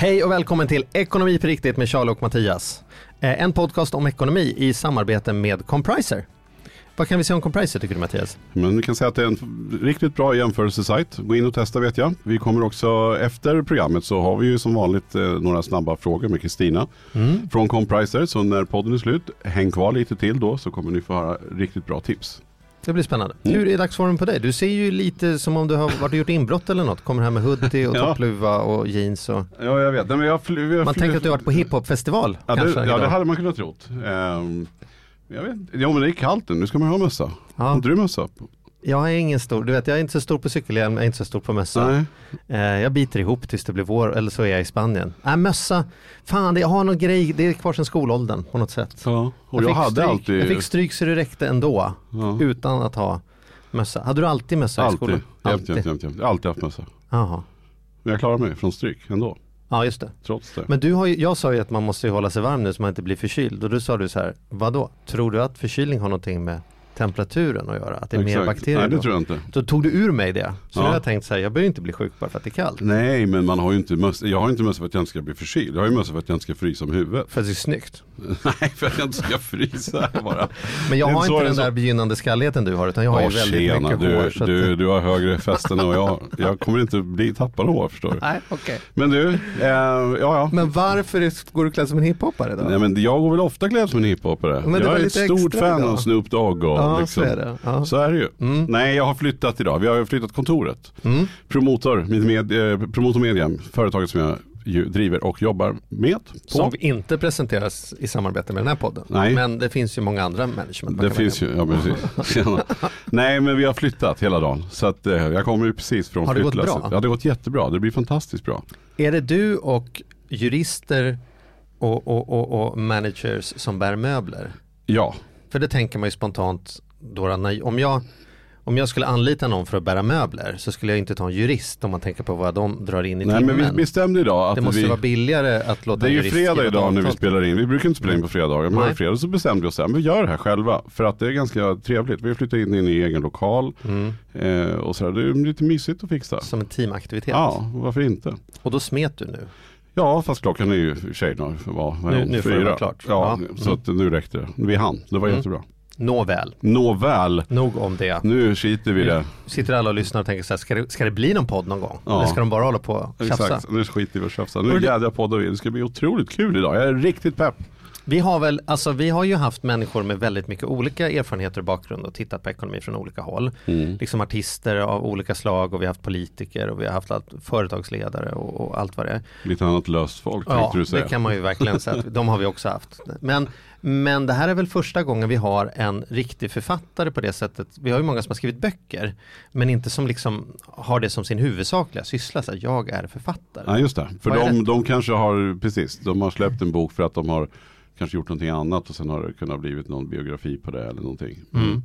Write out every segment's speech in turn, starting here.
Hej och välkommen till Ekonomi på riktigt med Charlie och Mattias. Eh, En podcast om ekonomi i samarbete med Compriser. Vad kan vi säga om Compriser tycker du Mattias? Men vi kan säga att det är en riktigt bra jämförelsesajt. Gå in och testa vet jag. Vi kommer också efter programmet så har vi ju som vanligt eh, några snabba frågor med Kristina från Compriser. Så när podden är slut, häng kvar lite till då så kommer ni få höra riktigt bra tips. Det blir spännande. Mm. Hur är dagsformen på dig? Du ser ju lite som om du har varit och gjort inbrott eller något. Kommer här med hoodie och Ja. toppluva och jeans. Och... Ja, jag vet. Nej, men jag fly, jag Man tänker att du har varit på hiphopfestival Ja, det, kanske ja, det hade man kunnat trott. Ehm, jag vet. Ja, men det är kallt nu. Nu ska man ha mössa. Ja. Har inte du mössa? Jag är ingen stor, du vet jag är inte så stor på cykelhjälm, jag är inte så stor på mössa. Eh, jag biter ihop tills det blir vår, eller så är jag i Spanien. Nej mössa, fan det, jag har någon grej, det är kvar sedan skolåldern på något sätt. Ja, och jag, fick hade stryk, alltid... jag fick stryk så det räckte ändå, ja, utan att ha mössa. Hade du alltid mössa i alltid. skolan? Jämt, jämt, jämt, jämt. Jag har alltid haft mössa. Jaha. Men jag klarar mig från stryk ändå. Ja just det. Trots det. Men du har ju, jag sa ju att man måste hålla sig varm nu så man inte blir förkyld och då sa du så här, vadå? Tror du att förkylning har någonting med temperaturen att göra? Att det är mer Exakt. bakterier Nej, det tror jag inte. Då tog du ur mig det. Så Ja. nu har jag tänkt så här, jag behöver inte bli sjuk bara för att det är kallt. Nej, men man har ju inte mössa. Jag har inte mössa för att jag inte ska bli förkyld. Jag har ju mössa för att jag inte ska frysa om huvudet. För att det är snyggt. Nej, för att jag inte ska frysa bara. Men jag har inte den så. där begynnande skalligheten du har utan jag har ju Åh, väldigt tjena, mycket du, hår. Så att... du, du har högre fästen och jag, jag kommer inte bli tappad hår förstår du. Nej, okej. Men du, eh, ja ja. Men varför går du klädd som en hiphoppare då? Nej, men jag går väl ofta klädd som en. Men var Jag är ett stort fan idag. av Snoop Dogg och ja, liksom. så är det. Ja. Så är det ju. Mm. Nej, jag har flyttat idag. Vi har flyttat kontoret. Mm. Promotor, mitt med, eh, Promotor Media, företaget som jag driver och jobbar med. På. Som inte presenteras i samarbete med den här podden. Nej. Men det finns ju många andra management. man Det finns ju, ja precis. Nej men vi har flyttat hela dagen. Så att eh, jag kommer ju precis från Har det gått bra? Ja det har gått jättebra. Det blir fantastiskt bra. Är det du och jurister och, och, och, och managers som bär möbler? Ja, För det tänker man ju spontant då, när, om, jag, om jag skulle anlita någon för att bära möbler så skulle jag inte ta en jurist om man tänker på vad de drar in i nej timmen. men vi bestämde idag att det måste vi vara billigare att låta det är en ju jurist fredag idag när vi spelar in. Vi brukar inte spela in på fredagar. Men Nej. på fredag så bestämde vi oss att vi gör det här själva. För att det är ganska trevligt. Vi har flyttat in i en egen lokal. Mm, Eh, och så här, det är lite mysigt att fixa. som en teamaktivitet. Ja, varför inte? Och då smet du nu. Ja, fast klockan är ju i och för sig är Nu- nu det Fyra. vara klart. Ja, Ja. så att nu räckte det. Vi hann. Det var Mm. jättebra. Nåväl, Nåväl, nog om det. nu skiter vi i det. Sitter alla och lyssnar och tänker så här, ska det, ska det bli någon podd någon gång? Ja. Eller ska de bara hålla på och tjafsa? Exakt, nu skiter vi i att tjafsa. Nu jädrar poddar vi. Det ska bli otroligt kul idag. Jag är riktigt pepp. Vi har väl, alltså vi har ju haft människor med väldigt mycket olika erfarenheter och bakgrund och tittat på ekonomi från olika håll. Mm. Liksom artister av olika slag och vi har haft politiker och vi har haft allt, företagsledare och, och allt vad det är. Lite annat löst folk Ja, du säga. det kan man ju verkligen säga. De har vi också haft. Men, men det här är väl första gången vi har en riktig författare på det sättet. Vi har ju många som har skrivit böcker, men inte som liksom har det som sin huvudsakliga syssla. Så här, jag är författare. Ja just det. För de, de kanske har, precis, de har släppt en bok för att de har kanske gjort någonting annat och sen har det kunnat blivit någon biografi på det eller någonting. Mm.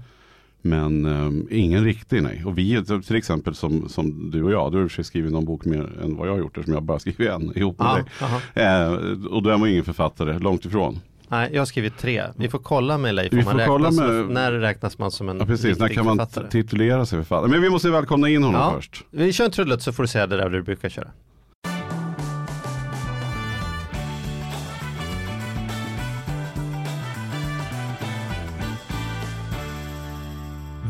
Men ehm, ingen riktig nej. Och vi till exempel som, som du och jag, du har i skrivit någon bok mer än vad jag har gjort eftersom jag bara skrivit en ihop med Ja, dig. Eh, och då är man ingen författare, långt ifrån. Nej, jag har skrivit tre. Vi får kolla med Leif Vi får kolla med- när räknas man som en Ja, precis, när kan man författare. titulera sig författare? Men vi måste välkomna in honom Ja. först. Vi kör en trudelutt så får du säga det där du brukar köra.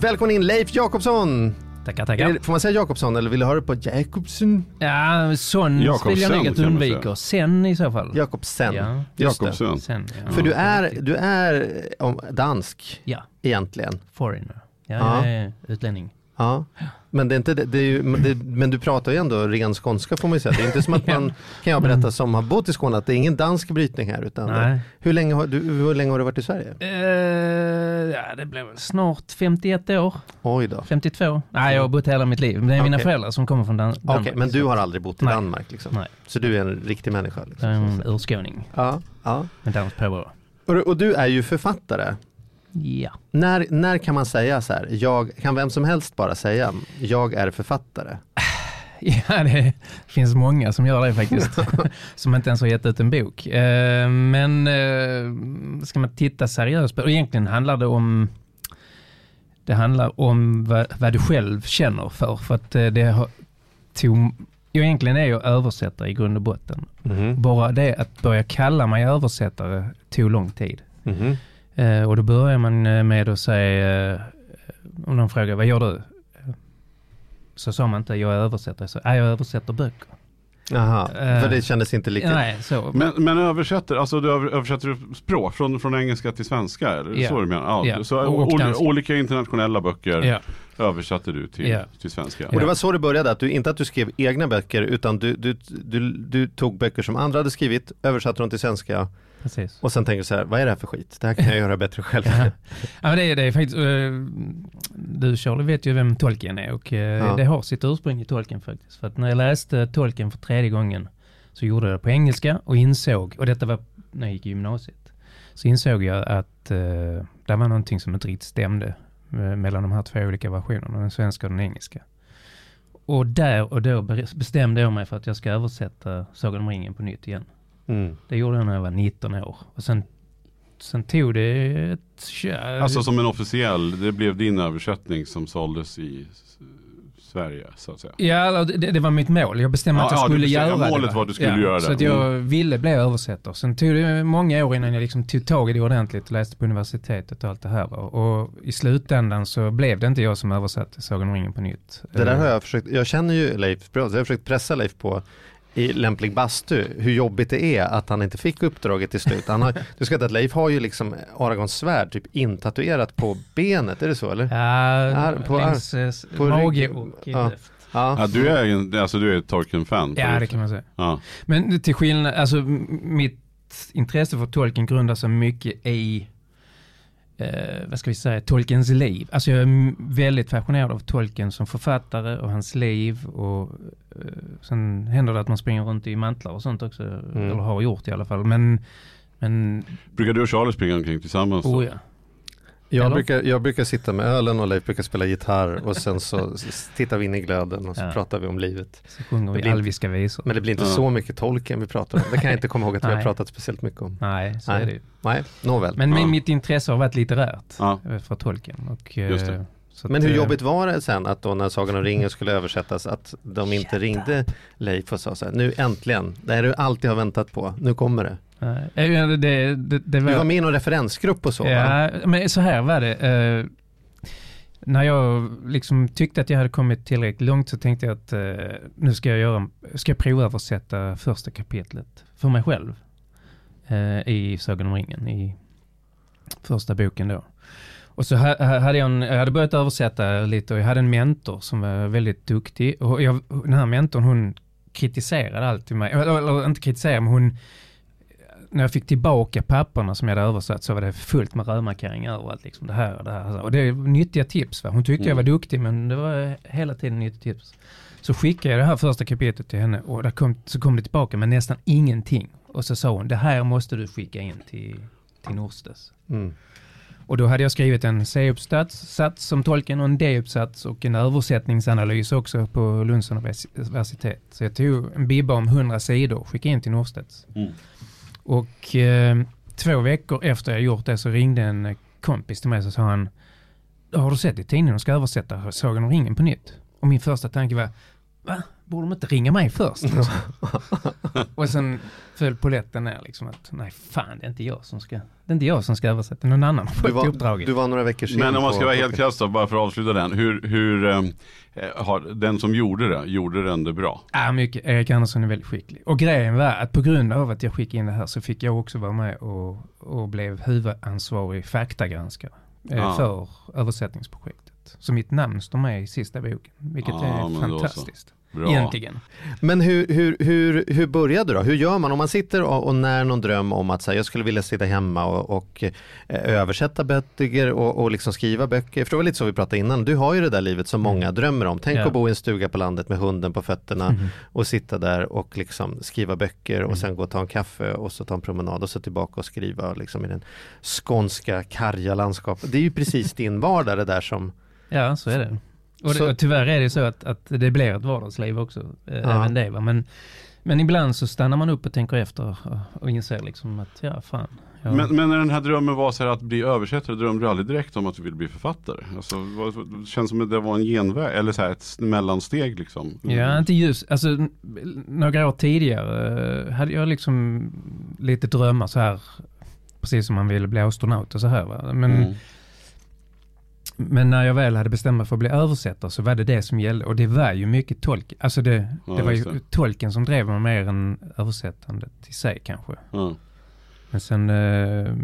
Välkommen in Leif Jakobsson! Tackar, tackar. Får man säga Jakobsson eller vill du höra på Jakobsson? Ja, sån Jakobsen vill jag nog att säga. Sen i så fall. Jakobsen. Ja. Jakobsson. sen. Ja. För du är, du är om, dansk Ja, egentligen. foreigner. Ja, Ja. jag är utlänning. Ja. Men, det är inte, det, är ju, det, men du pratar ju ändå ren skånska får man ju säga. Det är inte som att man, kan jag berätta som har bott i Skåne, att det är ingen dansk brytning här. Utan det, hur, länge har, du, hur länge har du varit i Sverige? ja, det blev snart 51 år, Oj då. 52. Nej, jag har bott hela mitt liv. Det är mina Okej. föräldrar som kommer från Dan- Danmark. men du så har aldrig bott i Nej. Danmark liksom? Nej. Så du är en riktig människa? Liksom, en urskåning ja, ja. med danskt påbrå. Och, och du är ju författare. Ja. När, när kan man säga så här, jag, kan vem som helst bara säga, jag är författare? Ja, det finns många som gör det faktiskt. som inte ens har gett ut en bok. Eh, men eh, ska man titta seriöst på och egentligen handlar det om det handlar om vad, vad du själv känner för. För att eh, det har, tog, jo, egentligen är jag översättare i grund och botten. Mhm. Bara det att börja kalla mig översättare tog lång tid. Mhm. Eh, och då börjar man eh, med att säga, eh, om någon frågar vad gör du? Så sa man inte jag är översättare, så "Nej, jag översätter böcker. Jaha, Eh, för det kändes inte lika... Nej, så. Men, men översätter, alltså du över- översätter du språk från, från engelska till svenska? Är det Ja. så du menar? Ja, Ja. Så Och ol- olika internationella böcker ja. översatte du till, till svenska? Och det var så det började, att du, inte att du skrev egna böcker utan du, du, du, du tog böcker som andra hade skrivit, översatte dem till svenska Precis. och sen tänkte du så här, vad är det här för skit? Det här kan jag göra bättre själv. Ja. Ja, men det, är, det är faktiskt, eh, du Charlie vet ju vem Tolkien är och eh, Ja. det har sitt ursprung i Tolkien faktiskt. För att när jag läste Tolkien för tredje gången så gjorde jag det på engelska och insåg, och detta var när jag gick i gymnasiet, så insåg jag att eh, det var någonting som inte riktigt stämde eh, mellan de här två olika versionerna, den svenska och den engelska. Och där och då be- bestämde jag mig för att jag ska översätta Sagan om ringen på nytt igen. Mm. Det gjorde jag när jag var 19 år. Och sen, sen tog det ett... Alltså som en officiell, det blev din översättning som såldes i Sverige så att säga. Ja, det, det var mitt mål. Jag bestämde Ja, att jag ja, skulle bestämde- göra målet det. var att du skulle göra Så det. att jag Mm. ville bli översättare. Sen tog det många år innan jag liksom tog tag i det ordentligt. Läste på universitetet och allt det här. Och i slutändan så blev det inte jag som översatte Sagan om ringen på nytt. Det där Eh, har jag försökt, jag känner ju Leif bra, så jag har försökt pressa Leif på i lämplig bastu, hur jobbigt det är att han inte fick uppdraget till slut. Han har, du ska att Leif har ju liksom Aragons svärd typ intatuerat på benet, är det så eller? Ja, Här, på- längs eh, s- på mage och Ja. Ja. Ja, du är ju alltså du är ett Tolkien-fan. Ja, det kan man säga. Ja. Men till skillnad, alltså mitt intresse för Tolkien grundar sig mycket i, eh, vad ska vi säga, Tolkiens liv. Alltså jag är väldigt fascinerad av Tolkien som författare och hans liv och eh, sen händer det att man springer runt i mantlar och sånt också, Mm. eller har gjort i alla fall. Men, men, Brukar du och Charlie springa omkring tillsammans? oh ja. Jag, brukar, jag brukar sitta med ölen och Leif brukar spela gitarr och sen så tittar vi in i glöden och så Ja. pratar vi om livet. Så sjunger vi alviska visor. Men det blir inte Ja. så mycket tolken vi pratar om. Det kan jag inte komma ihåg att vi har pratat speciellt mycket om. Nej, så Nej. är det ju. Nej, nåväl. Men Ja. min- mitt intresse har varit litterärt Ja. eh, för Tolkien. Och, eh, Just det. så att, Men hur eh, jobbigt var det sen att då när Sagan om ringen skulle översättas att de inte ringde Leif och sa så här, nu äntligen, det här du alltid har väntat på, nu kommer det. Eh, det, det, det, det Du var med i någon referensgrupp och så va? Ja, men så här var det. Eh, när jag liksom tyckte att jag hade kommit tillräckligt långt så tänkte jag att eh, nu ska jag, göra, ska jag prova översätta första kapitlet för mig själv eh, i Sagan om ringen, i första boken då. Och så ha- ha- hade jag, en, jag hade börjat översätta lite och jag hade en mentor som var väldigt duktig. Och jag, den här mentorn hon kritiserade alltid mig, eller, eller inte kritiserade men hon när jag fick tillbaka papperna som jag hade översatt så var det fullt med rödmarkeringar överallt. Liksom det här och det här. Och det är nyttiga tips. Va? Hon tyckte jag var duktig men det var hela tiden nyttiga tips. Så skickade jag det här första kapitlet till henne och där kom, så kom det tillbaka med nästan ingenting. Och så sa hon, det här måste du skicka in till, till Norstes. Mm. Och då hade jag skrivit en C-uppsats sats som tolken och en D-uppsats och en översättningsanalys också på Lunds universitet. Så jag tog en bibba om 100 sidor och skickade in till Norstedts. Mm. Och eh, två veckor efter jag gjort det så ringde en kompis till mig och sa han Har du sett i tidningen de ska översätta Sagan om ringen på nytt? Och min första tanke var Va? Borde de inte ringa mig först? Liksom. och sen föll polletten ner liksom att nej fan det är inte jag som ska Det är inte jag som ska översätta, någon annan har fått var, uppdraget. du var några veckor sen Men om man ska vara helt krass då, bara för att avsluta den. Hur, hur eh, har den som gjorde det, gjorde den det bra? Ja, mycket. Erik Andersson är väldigt skicklig. Och grejen var att på grund av att jag skickade in det här så fick jag också vara med och, och blev huvudansvarig faktagranskare eh, Ja. för översättningsprojektet. Så mitt namn står med i sista boken, vilket Ja, är fantastiskt. Bra. egentligen. Men hur, hur, hur, hur började du då? Hur gör man om man sitter och, och när någon dröm om att här, jag skulle vilja sitta hemma och, och eh, översätta böcker och, och liksom skriva böcker. För det var lite så vi pratade innan. Du har ju det där livet som många drömmer om. Tänk Ja. att bo i en stuga på landet med hunden på fötterna Mhm. och sitta där och liksom skriva böcker och sen gå och ta en kaffe och så ta en promenad och så tillbaka och skriva liksom i den skånska karga landskapet. Det är ju precis din vardag det där som Ja, så är det. Och, det, Så- och tyvärr är det så att, att det blir ett vardagsliv också, eh, Ja. även det. Va? Men, men ibland så stannar man upp och tänker efter och, och inser liksom att ja, fan. Ja. Men, men när den här drömmen var så här att bli översättare, drömde du aldrig direkt om att du ville bli författare? Alltså, det känns som att det var en genväg, eller så här ett mellansteg liksom. Ja, inte just, alltså några år tidigare eh, hade jag liksom lite drömmar så här, precis som man ville bli astronaut och så här va. Men, Mm. Men när jag väl hade bestämt mig för att bli översättare så var det det som gällde och det var ju mycket tolk, alltså det, Ja, det var ju det. tolken som drev mig mer än översättandet i sig kanske. Ja. Men sen, eh,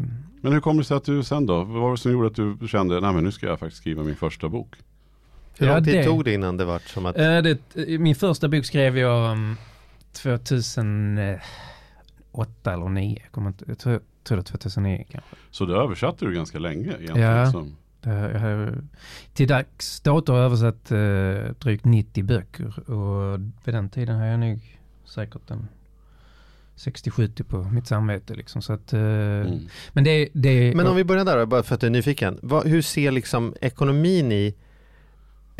Men hur kommer det sig att du sen då, vad var det som gjorde att du kände, nej men nu ska jag faktiskt skriva min första bok? Hur Ja, lång tid det- tog det innan det var som att eh, det, min första bok skrev jag um, 2008 eller 2009, jag, kommer inte, jag tror, tror det var 2009 kanske. Så det översatte du ganska länge egentligen? Ja. Liksom. Det, jag har, till dags dato översatt eh, drygt 90 böcker och vid den tiden har jag nog säkert en 60-70 på mitt samvete liksom. Så att, eh, Mm. Men det, det Men om vi börjar där bara för att jag är nyfiken. Vad, hur ser liksom ekonomin i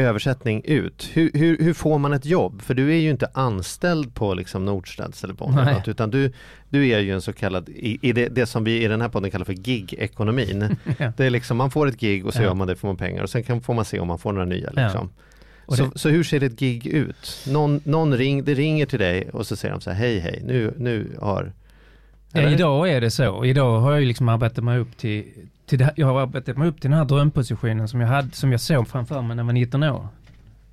översättning ut? Hur, hur, hur får man ett jobb? För du är ju inte anställd på liksom Nordstrands eller Nej. något, utan du, du är ju en så kallad, i, i det, det som vi i den här podden kallar för gig-ekonomin. Ja. Det är liksom, man får ett gig och så Ja. gör man det, får man pengar och sen kan, får man se om man får några nya Ja. liksom. Och Så, det- så hur ser ett gig ut? Någon, någon ring, det ringer till dig och så säger de så här, hej hej, nu, nu har... Ja, Eller? idag är det så. Idag har jag liksom arbetat mig upp till, till det, jag har arbetat mig upp till den här drömpositionen som jag, hade, som jag såg framför mig när jag var 19 år.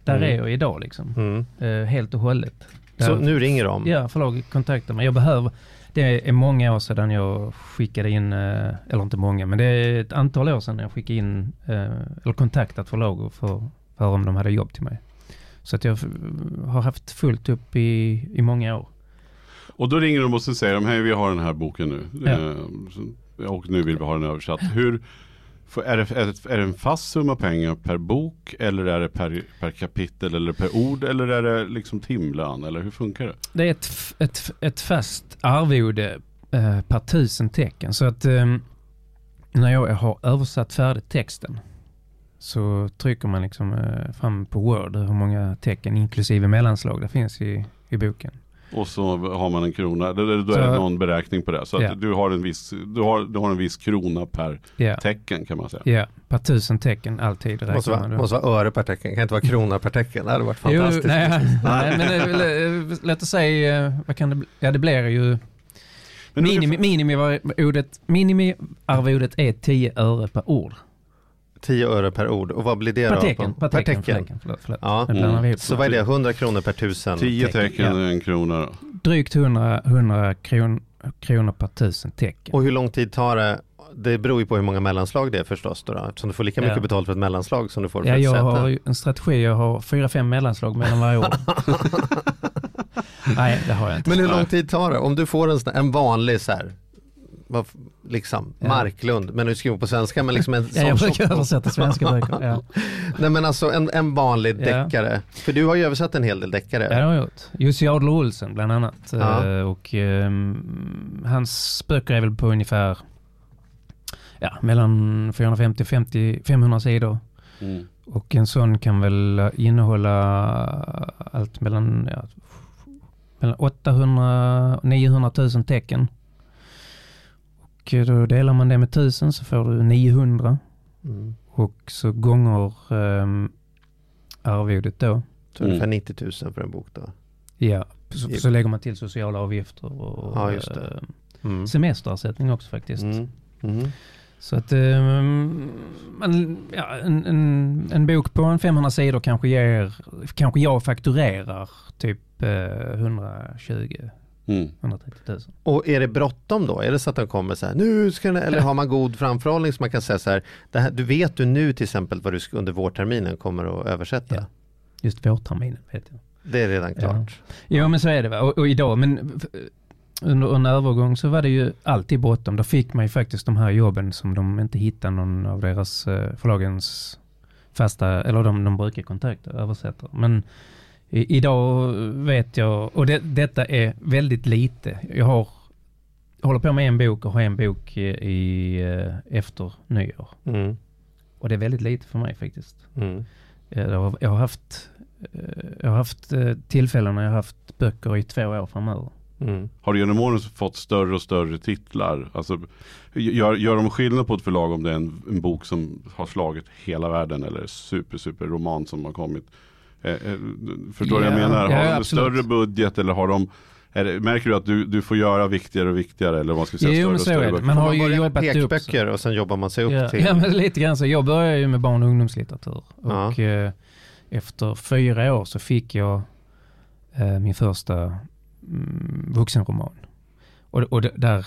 Där Mm. är jag idag liksom. Mm. Eh, helt och hållet. Så Där- nu ringer de? Ja, förlaget kontaktar mig. Jag behöver, det är många år sedan jag skickade in, eh, eller inte många, men det är ett antal år sedan jag skickade in, eh, eller kontaktat förlag och för, för om de hade jobb till mig. Så att jag har haft fullt upp i, i många år. Och då ringer de och så säger de, hej vi har den här boken nu. Ja. Och nu vill vi ha den översatt. Hur, är, det, är, det, en fast summa pengar per bok eller är det per, per kapitel eller per ord eller är det liksom timlön eller hur funkar det? Det är ett, ett, ett fast arvode eh, per tusen tecken. Så att eh, när jag har översatt färdigt texten så trycker man liksom eh, fram på Word hur många tecken inklusive mellanslag det finns i, i boken. Och så har man en krona, då, då är det någon beräkning på det. Så att Ja. du, har en viss, du, har, du har en viss krona per Ja, tecken kan man säga. ja per tusen tecken alltid räknar Måste vara, måste vara öre per tecken, kan inte vara krona per tecken. Det hade varit Jo, fantastiskt. nej, nej, men det, väl, eh, låt oss säga, eh, vad kan det bli? Ja, det blir ju Men minimi, minimiarvodet, minimiarvodet är 10 öre per ord. 10 öre per ord. Och vad blir det Per då? tecken, på- per tecken, per tecken. Förlåt, förlåt. Ja. Jag Mm. Så vad är det? 100 kronor per tusen? 10 tecken, tecken ja. är en krona då. Drygt 100, 100 kron, kronor per tusen tecken. Och hur lång tid tar det? Det beror ju på hur många mellanslag det är förstås då. då eftersom du får lika mycket Ja. betalt för ett mellanslag som du får för Ja, ett jag säte. har ju en strategi, jag har fyra, fem mellanslag mellan varje ord. Nej, det har jag inte. Men hur lång tid tar det? Om du får en, en vanlig så här, vad, liksom, Ja. Marklund, men nu skriver på svenska, men liksom en Ja, jag brukar översätta svenska böcker. Ja. Nej men alltså en, en vanlig Ja. deckare. För du har ju översatt en hel del deckare. Ja, det har jag gjort. Jussi Adler Olsen bland annat. Ja. Eh, Och ehm, hans böcker är väl på ungefär ja, mellan 450 och 50, 500 sidor. Mm. Och en sån kan väl innehålla allt mellan, ja, mellan 800 och 900 000 tecken. Och då delar man det med 1000 så får du 900. Mm. Och så gånger um, arvodet då. Så ungefär 90 000 för en bok då. Ja, så, så lägger man till sociala avgifter och Ja, just det. eh, Mm. semesterersättning också faktiskt. Mm. Mm. Så att ehm, man, ja, en, en, en bok på en 500 sidor kanske ger, kanske jag fakturerar typ eh, 120 Mm. 130 000. Och är det bråttom då? Är det så att den kommer så här, nu ska den, eller har man god framförhållning så man kan säga så här, här du vet du nu till exempel vad du ska, under vårterminen kommer att översätta? Ja. Just vårterminen vet jag. Det är redan klart. Jo men så är det. Och, och idag, men under en övergång så var det ju alltid bråttom. Då fick man ju faktiskt de här jobben som de inte hittade någon av deras eh, förlagens fasta, eller de, de brukar kontakta översättare. Men i, idag vet jag, och det, detta är väldigt lite. Jag har håller på med en bok och har en bok i, i eh, efter nyår. Mm. Och det är väldigt lite för mig faktiskt. Mm. Eh, Jag har, jag har haft, eh, jag har haft tillfällen när jag har haft böcker i två år framöver. Mm. Har du genom åren fått större och större titlar? Alltså, gör, gör de skillnad på ett förlag om det är en, en bok som har slagit hela världen eller super, super roman som har kommit? Eh, eh, förstår du vad jag Ja, menar? Har ja, de en större budget eller har de är det, märker du att du, du får göra viktigare och viktigare eller vad man ska säga, Jo, större men så är det. Man har Man ju jobbat upp pekböcker och sen jobbar man sig upp Ja, till... ja, men lite grann så. Jag började ju med barn och ungdomslitteratur. Ja. Och eh, efter fyra år så fick jag eh, min första mm, vuxenroman. Och, och det, där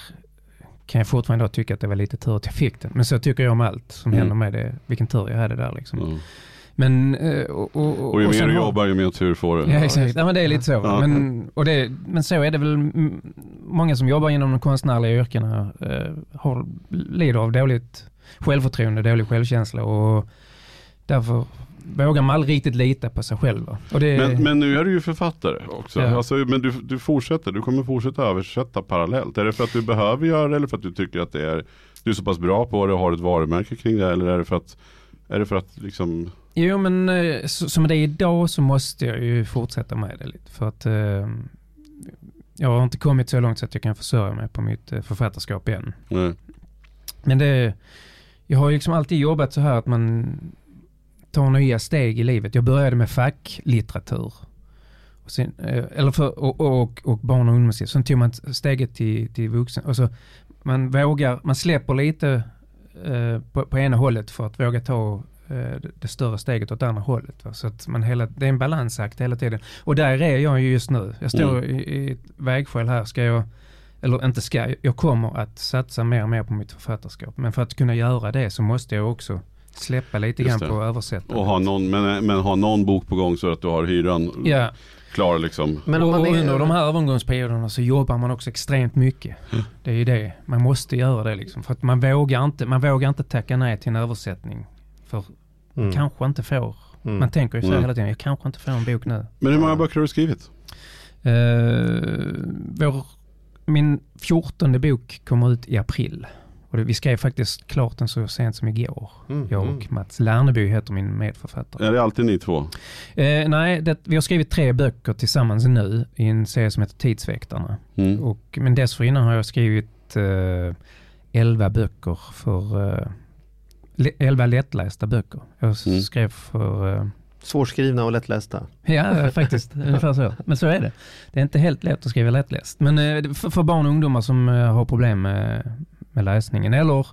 kan jag fortfarande tycka att det var lite tur att jag fick den. Men så tycker jag om allt som Mm. händer med det. Vilken tur jag hade där liksom. Mm. Men, eh, och, och, Och ju och mer sen du jobbar ju mer tur får du. Ja, exakt. Ja, men det är lite så. Ja. Men, och det, men så är det väl. Många som jobbar inom de konstnärliga yrkena eh, har, lider av dåligt självförtroende, dålig självkänsla och därför vågar man aldrig riktigt lita på sig själv. det, Men, men nu är du ju författare också. Ja. Alltså, men du, du fortsätter, du kommer fortsätta översätta parallellt. Är det för att du behöver göra det eller för att du tycker att det är, du är så pass bra på det och har ett varumärke kring det? Eller är det för att, är det för att liksom, Jo, men eh, som det är idag så måste jag ju fortsätta med det lite. För att eh, jag har inte kommit så långt så att jag kan försörja mig på mitt eh, författarskap än. nej. Men det, jag har ju liksom alltid jobbat så här att man tar nya steg i livet. Jag började med facklitteratur. Och, sen, eller för, och, och, och barn och ungdomslitteratur. Sen tog man steget till, till vuxen. Och så man vågar, man släpper lite eh, på, på ena hållet för att våga ta det, det större steget åt andra hållet. Va? Så att man hela, det är en balansakt hela tiden. Och där är jag ju just nu. Jag står Mm. i, i ett vägskäl här. Ska jag eller inte ska, jag kommer att satsa mer och mer på mitt författarskap. Men för att kunna göra det så måste jag också släppa lite Just grann det. på översättandet. och ha någon, men, men ha någon bok på gång så att du har hyran Ja, klar liksom. Men om och, man är, under de här övergångsperioderna så jobbar man också extremt mycket. Mm. Det är ju det, man måste göra det liksom. För att man vågar inte, man vågar inte tacka nej till en översättning. För Mm. kanske inte får, Mm. man tänker ju så Mm. hela tiden, jag kanske inte får en bok nu. Men hur många böcker har du skrivit? Uh, vår, min fjortonde bok kommer ut i april. Och det, vi skrev faktiskt klart den så sent som igår. Mm. Jag och Mats Lerneby heter min medförfattare. Är det alltid ni två? Eh, nej, det, vi har skrivit tre böcker tillsammans nu i en serie som heter Tidsväktarna. Mm. Och, men dessförinnan har jag skrivit eh, elva böcker för eh, elva lättlästa böcker. Jag Mm. skrev för eh, Svårskrivna och lättlästa. Ja, faktiskt. Ungefär så. Men så är det. Det är inte helt lätt att skriva lättläst. Men eh, för, för barn och ungdomar som eh, har problem med, med läsningen eller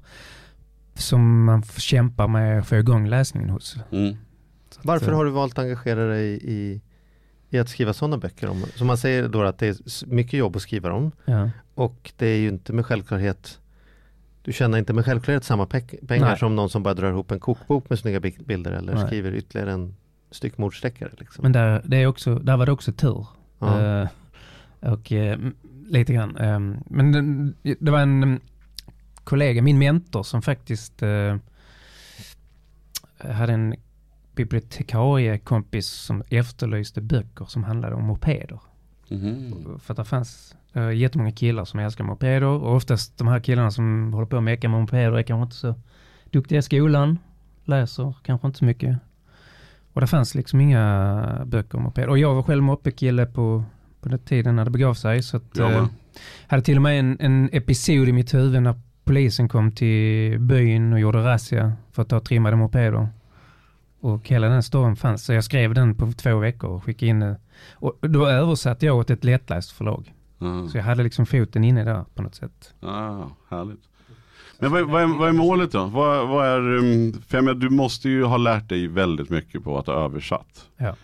som man kämpar med att få igång läsningen hos. Mm. Att, Varför eh, har du valt att engagera dig i, i att skriva sådana böcker? Om, som man säger då att det är mycket jobb att skriva dem Ja. och det är ju inte med självklarhet du tjänar inte med självklarhet samma pe- pengar Nej. som någon som bara drar ihop en kokbok med snygga bi- bilder eller Nej. skriver ytterligare en styckmordsdeckare. Liksom. Men där, det är också, där var det också tur. Ja. Eh, och m- lite grann. eh, men det, det var en mm, kollega, min mentor som faktiskt eh, hade en bibliotekariekompis som efterlyste böcker som handlade om mopeder. Mhm. För att det fanns uh, jättemånga killar som älskar mopeder och oftast de här killarna som håller på att mecka med mopeder är kanske inte så duktiga i skolan, läser kanske inte så mycket. Och det fanns liksom inga böcker om mopeder. Och jag var själv moppekille på, på den tiden när det begav sig. Så att, med. eh, hade till och med en, en episod i mitt huvud när polisen kom till byn och gjorde razzia för att ta trimmade mopeder. Och hela den storyn fanns. Så jag skrev den på två veckor och skickade in den. Och då översatte jag åt ett lättläst förlag. Ja. Så jag hade liksom foten inne där på något sätt. Ah, härligt. Men vad, är- vad, är, vad är målet då? Vad, vad är, um, för menar, du måste ju ha lärt dig väldigt mycket på att ha översatt. Ja.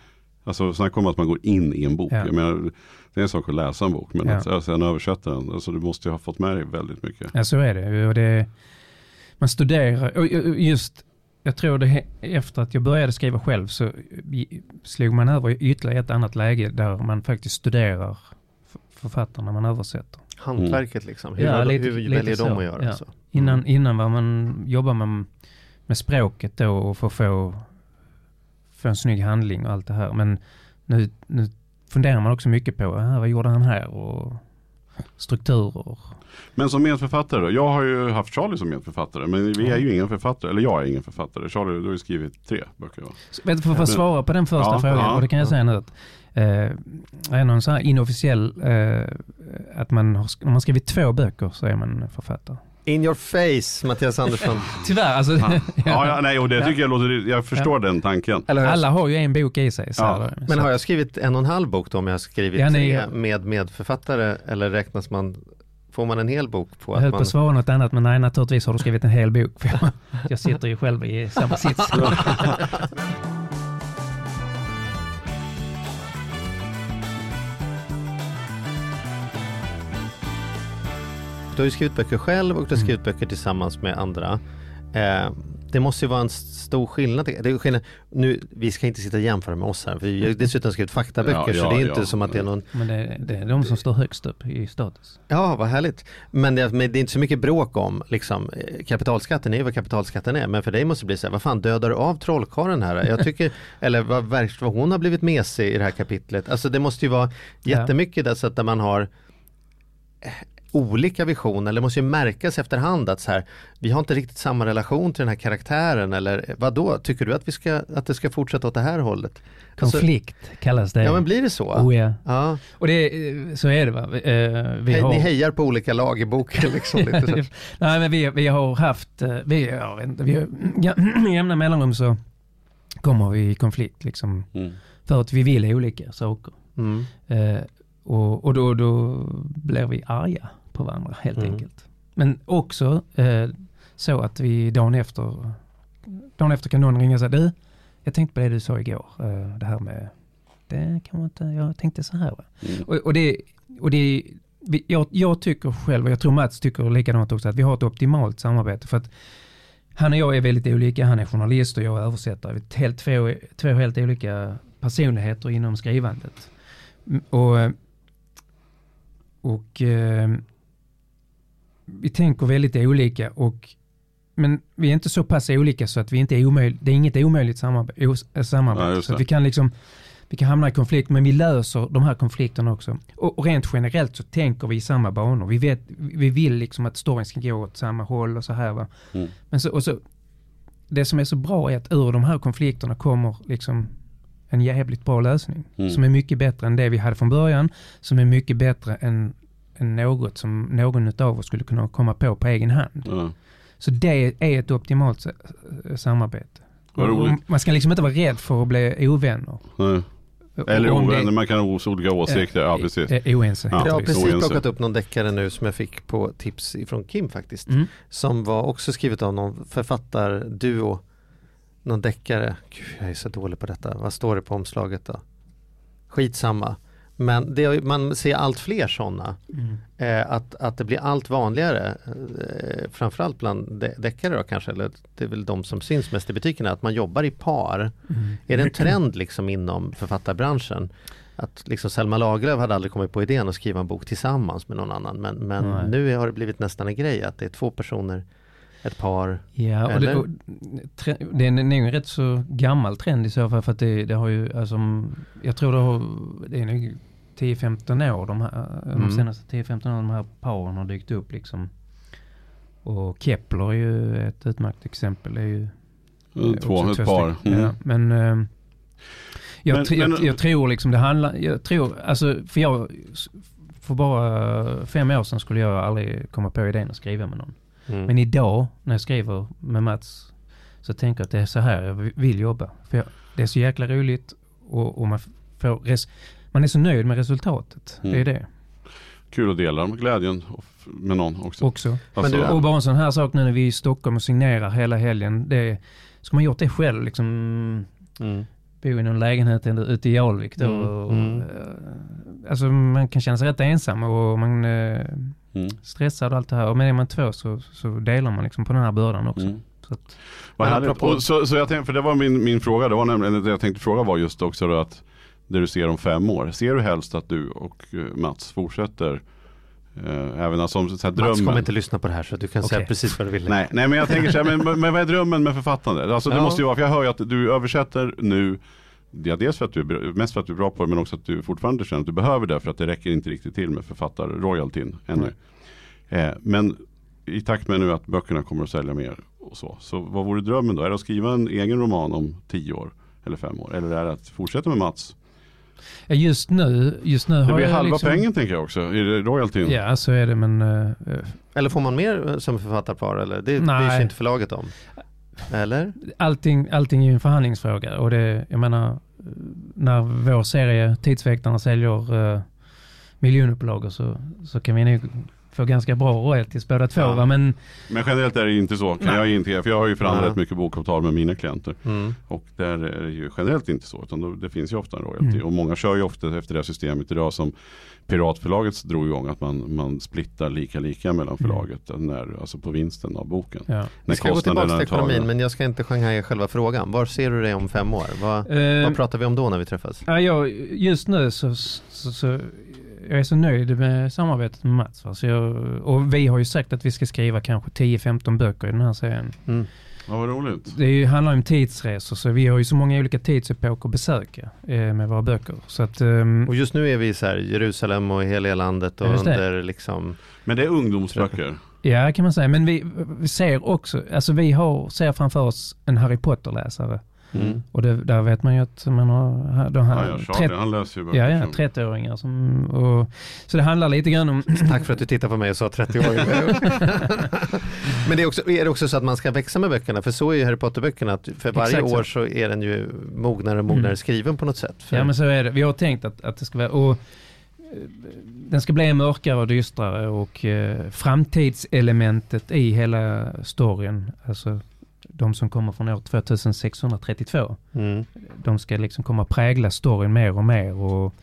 Alltså snacka om att man går in i en bok. Ja. Jag menar, det är en sak att läsa en bok, men Ja. att sen översätta den. Alltså du måste ju ha fått med dig väldigt mycket. Ja, så är det. Och det man studerar, och just jag tror det, efter att jag började skriva själv så slog man över ytterligare ett annat läge där man faktiskt studerar författarna man översätter. Hantverket liksom. Hur, Ja, de- lite- hur lite väljer de så, att göra? ja. Så? Innan, Mm. innan var man, jobbar man med språket då och för att få, få en snygg handling och allt det här. Men nu, nu funderar man också mycket på, ah, vad gjorde han här? Och strukturer. Men som medförfattare då? Jag har ju haft Charlie som medförfattare. Men vi är ju ingen författare. Eller jag är ingen författare. Charlie, du har ju skrivit tre böcker du, För att svara på den första Ja, frågan, ja, och det kan jag ja. säga nu att eh, är någon sån här inofficiell, eh, att man har, om man skrivit två böcker så är man författare. In your face, Mattias Andersson. Tyvärr, alltså. Ja, ja, ja nej, och det Ja. tycker jag låter, jag förstår den tanken. Alla har ju en bok i sig. Så Ja, det. men Så- har jag skrivit en och en halv bok då om jag har skrivit Ja, ni- tre med medförfattare eller räknas man, får man en hel bok på Jag höll att på man att svara något annat men nej naturligtvis har du skrivit en hel bok. För jag, jag sitter ju själv i samma sits. Du har ju skrivit böcker själv och du har Mm. skrivit böcker tillsammans med andra. Eh, det måste ju vara en stor skillnad. Det är skillnad. Nu, vi ska inte sitta och jämföra med oss här, för vi har dessutom skrivit faktaböcker Ja, så ja, det är inte ja. som att det är någon Men det, det är de som står högst upp i status. Ja, vad härligt. Men det, men det är inte så mycket bråk om liksom, eh, kapitalskatten är ju vad kapitalskatten är. Men för dig måste det bli så här, vad fan dödar du av trollkarlen här? Jag tycker, eller vad verkar vad hon har blivit mesig i det här kapitlet. Alltså det måste ju vara jättemycket där så att där man har olika visioner, eller måste ju märkas efterhand att så här, vi har inte riktigt samma relation till den här karaktären eller vad då? Tycker du att, vi ska, att det ska fortsätta åt det här hållet? Alltså, Konflikt kallas det. ja men blir det så? Oh, ja. Ja. Och det, är- så är det va. Eh, Vi Hej, har... Ni hejar på olika lag i boken liksom. Lite så. Nej men vi, vi har haft, eh, vi, vet inte, vi har, ja, jämna mellanrum så kommer vi i konflikt liksom. Mm. För att vi vill olika saker. Mm. Eh, och och då, då blir vi arga på varandra helt Mm. enkelt. Men också eh, så att vi dagen efter, dagen efter kan någon ringa och säga du, jag tänkte på det du sa igår, eh, det här med, det kan man inte, jag tänkte så här. Mm. Och, och det, och det jag, jag tycker själv, och jag tror Mats tycker likadant också, att vi har ett optimalt samarbete. För att han och jag är väldigt olika, han är journalist och jag är översättare. Vi är helt, två, två helt olika personligheter inom skrivandet. Mm, Och, och eh, vi tänker väldigt olika och men vi är inte så pass olika så att vi inte är omöjligt, det är inget omöjligt samarbete. Äh, samarbete. Ja, så vi kan liksom, vi kan hamna i konflikt men vi löser de här konflikterna också. Och, och rent generellt så tänker vi i samma banor. Vi, vet, vi vill liksom att storyn ska gå åt samma håll och så här va. Mm. Men så, och så, det som är så bra är att ur de här konflikterna kommer liksom en jävligt bra lösning. Mm. Som är mycket bättre än det vi hade från början. Som är mycket bättre än något som någon av oss skulle kunna komma på på egen hand. Ja. Så det är ett optimalt sa- samarbete. Man ska liksom inte vara rädd för att bli ovänner. Nej. Eller ovänner, man kan ha olika åsikter. Ja, precis. är oense. Ja. Jag har precis oense. plockat upp någon deckare nu som jag fick på tips ifrån Kim faktiskt. Mm. Som var också skrivet av någon författarduo. Någon deckare. Gud, jag är så dålig på detta. Vad står det på omslaget då? Skitsamma. Men det, man ser allt fler sådana. Mm. Eh, att, att det blir allt vanligare. Eh, framförallt bland de- deckare då kanske. Eller det är väl de som syns mest i butikerna. Att man jobbar i par. Mm. Är det en trend liksom inom författarbranschen? Att liksom Selma Lagerlöf hade aldrig kommit på idén att skriva en bok tillsammans med någon annan. Men, men nu har det blivit nästan en grej att det är två personer, ett par. Ja, och det, och, tre, det är nog en rätt så gammal trend i så fall för att det, det har ju, alltså, jag tror det har, det är nog 10-15 år, de, här, Mm. de senaste 10-15 åren de här paren har dykt upp liksom. Och Kepler är ju ett utmärkt exempel. Det är ju eh, Två, ett två par. Mm. Ja, men eh, jag, Men- jag, men- jag tror liksom det handlar, jag tror, alltså för jag, för bara fem år sedan skulle jag aldrig komma på idén att skriva med någon. Mm. Men idag när jag skriver med Mats så tänker jag att det är så här jag vill jobba. För jag, det är så jäkla roligt och, och man får res, man är så nöjd med resultatet. Mm. Det är det Kul att dela glädjen med någon också. också. Alltså, Men du- Och bara en sån här sak nu när vi är i Stockholm och signerar hela helgen. Det, ska man gjort det själv liksom Mm. bo i någon lägenhet eller ute i Alvik då. Mm, Och, mm. eh, Alltså man kan känna sig rätt ensam och man eh, mm. stressad och allt det här. Och men är man två så, så delar man liksom på den här bördan också. Mm. Så att, Vad härligt. Och så, så jag tänkte, för det var min, min fråga, det var nämligen, det jag tänkte fråga var just också då att det du ser om fem år. Ser du helst att du och eh, Mats fortsätter eh, även alltså, som så här, Mats kommer drömmen? inte lyssna på det här så du kan säga Okej. precis vad du vill. Nej, nej men jag tänker så här, men, men vad är drömmen med författande? Alltså det Ja. måste ju vara, för jag hör ju att du översätter nu Ja, dels för att du är, mest för att du är bra på det men också att du fortfarande känner att du behöver det för att det räcker inte riktigt till med författar-royaltyn ännu. Eh, men i takt med nu att böckerna kommer att sälja mer och så. Så vad vore drömmen då? Är det att skriva en egen roman om tio år eller fem år? Eller är det att fortsätta med Mats? Ja, just nu, just nu Det har blir jag halva liksom, pengen tänker jag också, i royaltyn. Ja, så är det men eh, Eller får man mer eh, som författarpar eller? Det bryr sig inte förlaget om. Eller? allting, allting är ju en förhandlingsfråga och det, jag menar, när vår serie Tidsväktarna säljer eh, miljonupplagor så, så kan vi nog få ganska bra royalties båda två. Ja. Va? Men Men generellt är det inte så, kan jag inte, för jag har ju förhandlat Nej. rätt mycket bokavtal med mina klienter. Mm. Och där är det ju generellt inte så, utan då, det finns ju ofta en royalty. Mm. Och många kör ju ofta efter det här systemet idag som Piratförlaget drog igång, att man, man splittar lika lika mellan förlaget, när, alltså på vinsten av boken. ja. Vi ska gå tillbaka till ekonomin men jag ska inte shanghai själva frågan. Var ser du dig om fem år? Vad, Eh, vad pratar vi om då när vi träffas? ja, just nu så, så, så jag är så nöjd med samarbetet med Mats. va. Så jag, och vi har ju sagt att vi ska skriva kanske 10-15 böcker i den här serien. Mm. Ja, vad roligt. Det ju, handlar om tidsresor så vi har ju så många olika tidsepoker att besöka eh, med våra böcker. Så att, ehm, Och just nu är vi i Jerusalem och hela landet och under liksom Men det är ungdomsböcker. Ja, kan man säga. Men vi, vi ser också, alltså vi har, ser framför oss en Harry Potter-läsare. Mm. Och det, där vet man ju att man har de här Ja, ja, Charlie, 30 han läser ju böcker. ja, ja, som- 30-åringar som, och, så det handlar lite grann om, Tack för att du tittar på mig och sa 30 år. Men det är, också, är det också så att man ska växa med böckerna? För så är ju Harry Potter-böckerna, att för varje Exakt så. år så är den ju mognare och mognare Mm. skriven på något sätt. För, ja men så är det. Vi har tänkt att, att det ska vara, och eh, den ska bli mörkare och dystrare och eh, framtidselementet i hela storyn, alltså de som kommer från år 2632, mm. de ska liksom komma prägla storyn mer och mer och,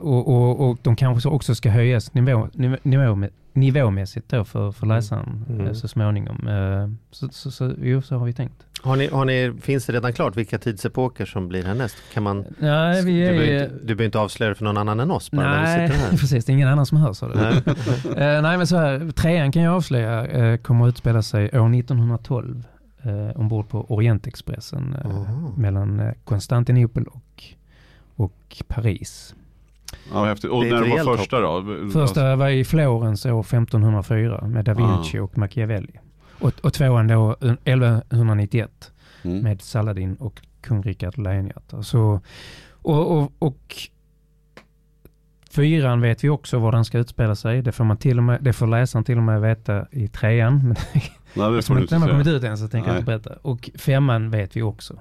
och, och, och de kanske så också ska höjas nivå, nivå, nivå, nivåmässigt då för, för läsaren Mm. eh, så småningom. Eh, Så, så, så, jo, så har vi tänkt. har ni, har ni, finns det redan klart vilka tidsepoker som blir härnäst? Kan man, Nej, vi du, är... behöver inte, du behöver inte avslöja det för någon annan än oss bara när Nej, vi sitter här. precis. Det är ingen annan som hörs av det. Nej. Eh, nej, men så här, trean kan jag avslöja eh, kommer att utspela sig år 1912 eh, ombord på Orientexpressen eh, mellan eh, Konstantinopel och, och Paris. Ja, häftigt. Och Det är ett när det var första då? Första var i Florens år 1504 med Da Vinci Ah. och Machiavelli. Och, och tvåan då eh, 1191 Mm. med Saladin och kung Rikard Lejonhjärta. Så, och, och, och fyran vet vi också var den ska utspela sig. Det får, man till och med, det får läsaren till och med veta i trean. Men Nej, det får inte har kommit ut än så tänker jag inte berätta. Och femman vet vi också.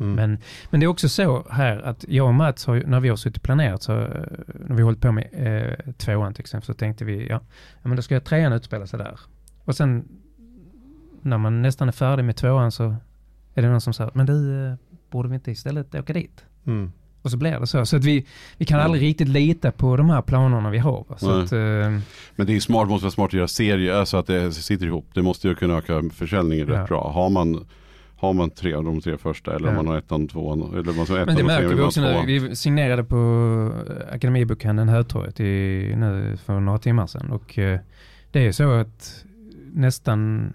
Mm. Men, men det är också så här att jag och Mats, har, när vi har suttit och planerat, så, eh, när vi har hållit på med eh, tvåan till exempel, så tänkte vi, ja, ja men då ska trean utspela sig där. Och sen när man nästan är färdig med tvåan så är det någon som säger, men du, eh, borde vi inte istället åka dit? Mm. Och så blir det så. Så att vi, vi kan Mm. aldrig riktigt lita på de här planerna vi har. att, eh, Men det är smart, måste vara smart att göra serier så att det sitter ihop. Det måste ju kunna öka försäljningen Ja. rätt bra. Har man, har man tre av de tre första eller om Ja. man har ettan, tvåan eller man har ettan Men det märker vi också nu. Vi signerade på eh, Akademibokhandeln Hötorget i, nu för några timmar sedan. Och eh, det är ju så att nästan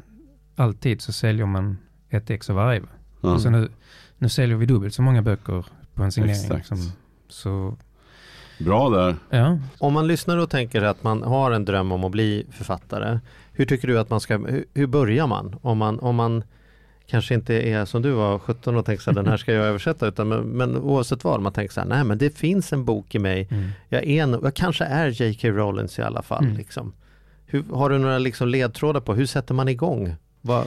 alltid så säljer man ett ex av varje. va? Ja. Och så nu, nu säljer vi dubbelt så många böcker på en signering. Exakt. Som, så, Bra där. ja. Om man lyssnar och tänker att man har en dröm om att bli författare, hur tycker du att man ska, hur, hur börjar man? Om man, om man kanske inte är som du var 17 och tänker så här, den här ska jag översätta, utan men, men oavsett vad, man tänker så här, nej men det finns en bok i mig, Mm. jag, är, jag kanske är J.K. Rowlands i alla fall. Mm. Liksom. Hur, har du några liksom ledtrådar på hur sätter man igång? Vad,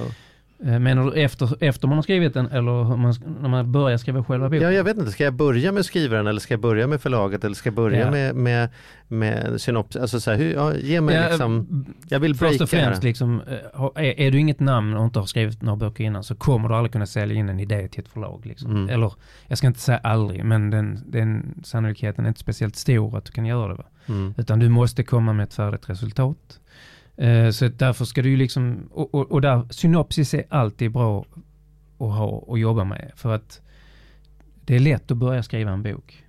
Menar du efter, efter man har skrivit den eller man, när man börjar skriva själva boken? ja, jag vet inte, ska jag börja med skrivaren eller ska jag börja med förlaget eller ska jag börja Ja. med, med, med synops? Alltså så här, hur, ja, ge mig Ja, liksom, jag vill Först breaka och främst, liksom, eh, är, är du inget namn och inte har skrivit några böcker innan så kommer du aldrig kunna sälja in en idé till ett förlag. Liksom. Mm. Eller, jag ska inte säga aldrig, men den, den sannolikheten är inte speciellt stor att du kan göra det. Va? Mm. Utan du måste komma med ett färdigt resultat. Eh, så därför ska du ju liksom, och, och, och där, synopsis är alltid bra att ha och jobba med. För att det är lätt att börja skriva en bok.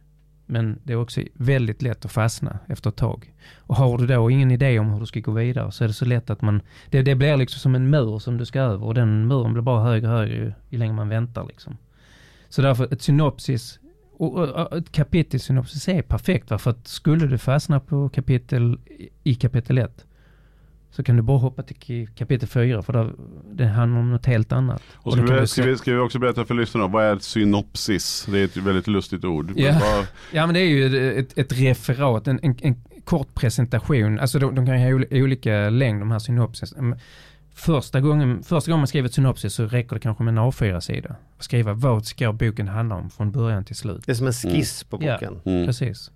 Men det är också väldigt lätt att fastna efter ett tag. Och har du då ingen idé om hur du ska gå vidare så är det så lätt att man... Det, det blir liksom som en mur som du ska över och den muren blir bara högre och högre ju, ju längre man väntar liksom. Så därför ett synopsis och, och ett kapitel synopsis är perfekt va? för att skulle du fastna på kapitel i kapitel 1 så kan du bara hoppa till kapitel 4 för där, det handlar om något helt annat. Och ska, kan vi, ska, vi, ska vi också berätta för lyssnarna, vad är ett synopsis? Det är ett väldigt lustigt ord. Ja. Vad- Ja men det är ju ett, ett referat, en, en, en kort presentation. Alltså de, de kan ju ha ol- olika längd de här synopsis. Mm, Första gången, första gången man skriver ett synopsis så räcker det kanske med en A4-sida. Att skriva vad ska boken handla om från början till slut. Det är som en skiss på Ja. boken. Mm. Precis.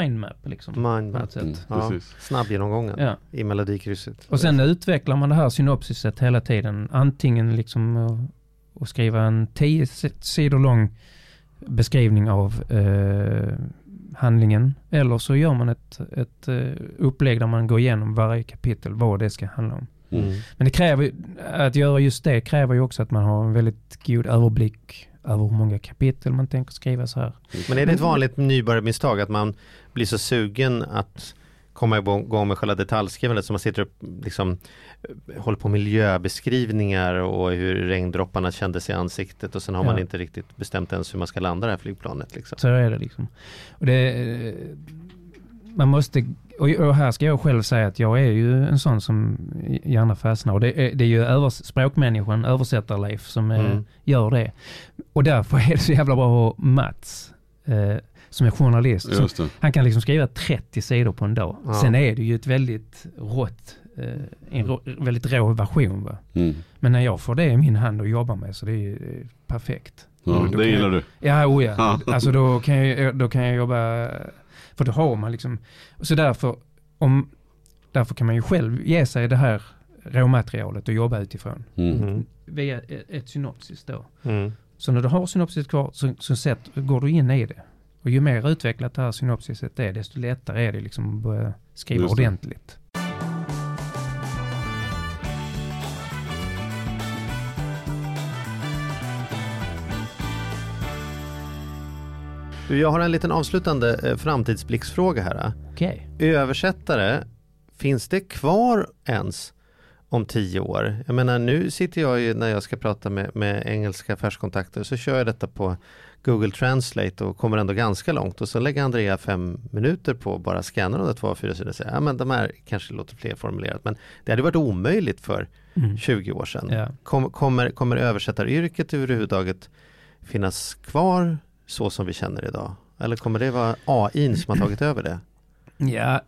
Mindmap liksom. Mindmap. Mm, Ja, snabbgenomgången Ja. i melodikrysset. Och sen utvecklar man det här synopsiset hela tiden. Antingen liksom att, skriva en tio sidor lång beskrivning av eh, handlingen. Eller så gör man ett, ett eh, upplägg där man går igenom varje kapitel, vad det ska handla om. Mm. Men det kräver, ju- att göra just det kräver ju också att man har en väldigt god överblick över hur många kapitel man tänker skriva så här. Men är det ett vanligt nybörjarmisstag att man blir så sugen att komma igång med själva detaljskrivandet så man sitter upp liksom eh, håller på miljöbeskrivningar och hur regndropparna kändes i ansiktet och sen har man Ja. inte riktigt bestämt ens hur man ska landa det här flygplanet. Liksom. Så är det liksom. Och det, man måste, och och här ska jag själv säga att jag är ju en sån som gärna fastnar. Och det är, det är ju övers, språkmänniskan, översättar-Leif, som eh, Mm. gör det. Och därför är det så jävla bra att Mats, eh, som är journalist. Som, han kan liksom skriva 30 sidor på en dag. Ja. Sen är det ju ett väldigt rått, eh, en rå, väldigt rå version. Va? Mm. Men när jag får det i min hand att jobba med så det är ju perfekt. Ja, Då det gillar jag- du. Ja, oh. Ja. Alltså då kan, jag, då kan jag jobba, för då har man liksom, så därför, om, därför kan man ju själv ge sig det här råmaterialet och jobba utifrån. Mm. Mm. Via ett, ett synopsis då. Mm. Så när du har synopsis kvar så, så sätt, går du in i det. Och ju mer utvecklat det här synopsiset är, desto lättare är det liksom att börja skriva Just det. ordentligt. Jag har en liten avslutande eh, framtidsblicksfråga här. Okej. Översättare, finns det kvar ens om tio år? Jag menar nu sitter jag ju när jag ska prata med, med engelska affärskontakter så kör jag detta på Google Translate och kommer ändå ganska långt och så lägger Andrea fem minuter på att bara scanna de där två fyra sidor och säga ja men de här kanske låter flerformulerat men det hade varit omöjligt för Mm. 20 år sedan. Ja. Kom, kommer, kommer översättaryrket överhuvudtaget finnas kvar så som vi känner idag? Eller kommer det vara AI som har tagit över det? Ja,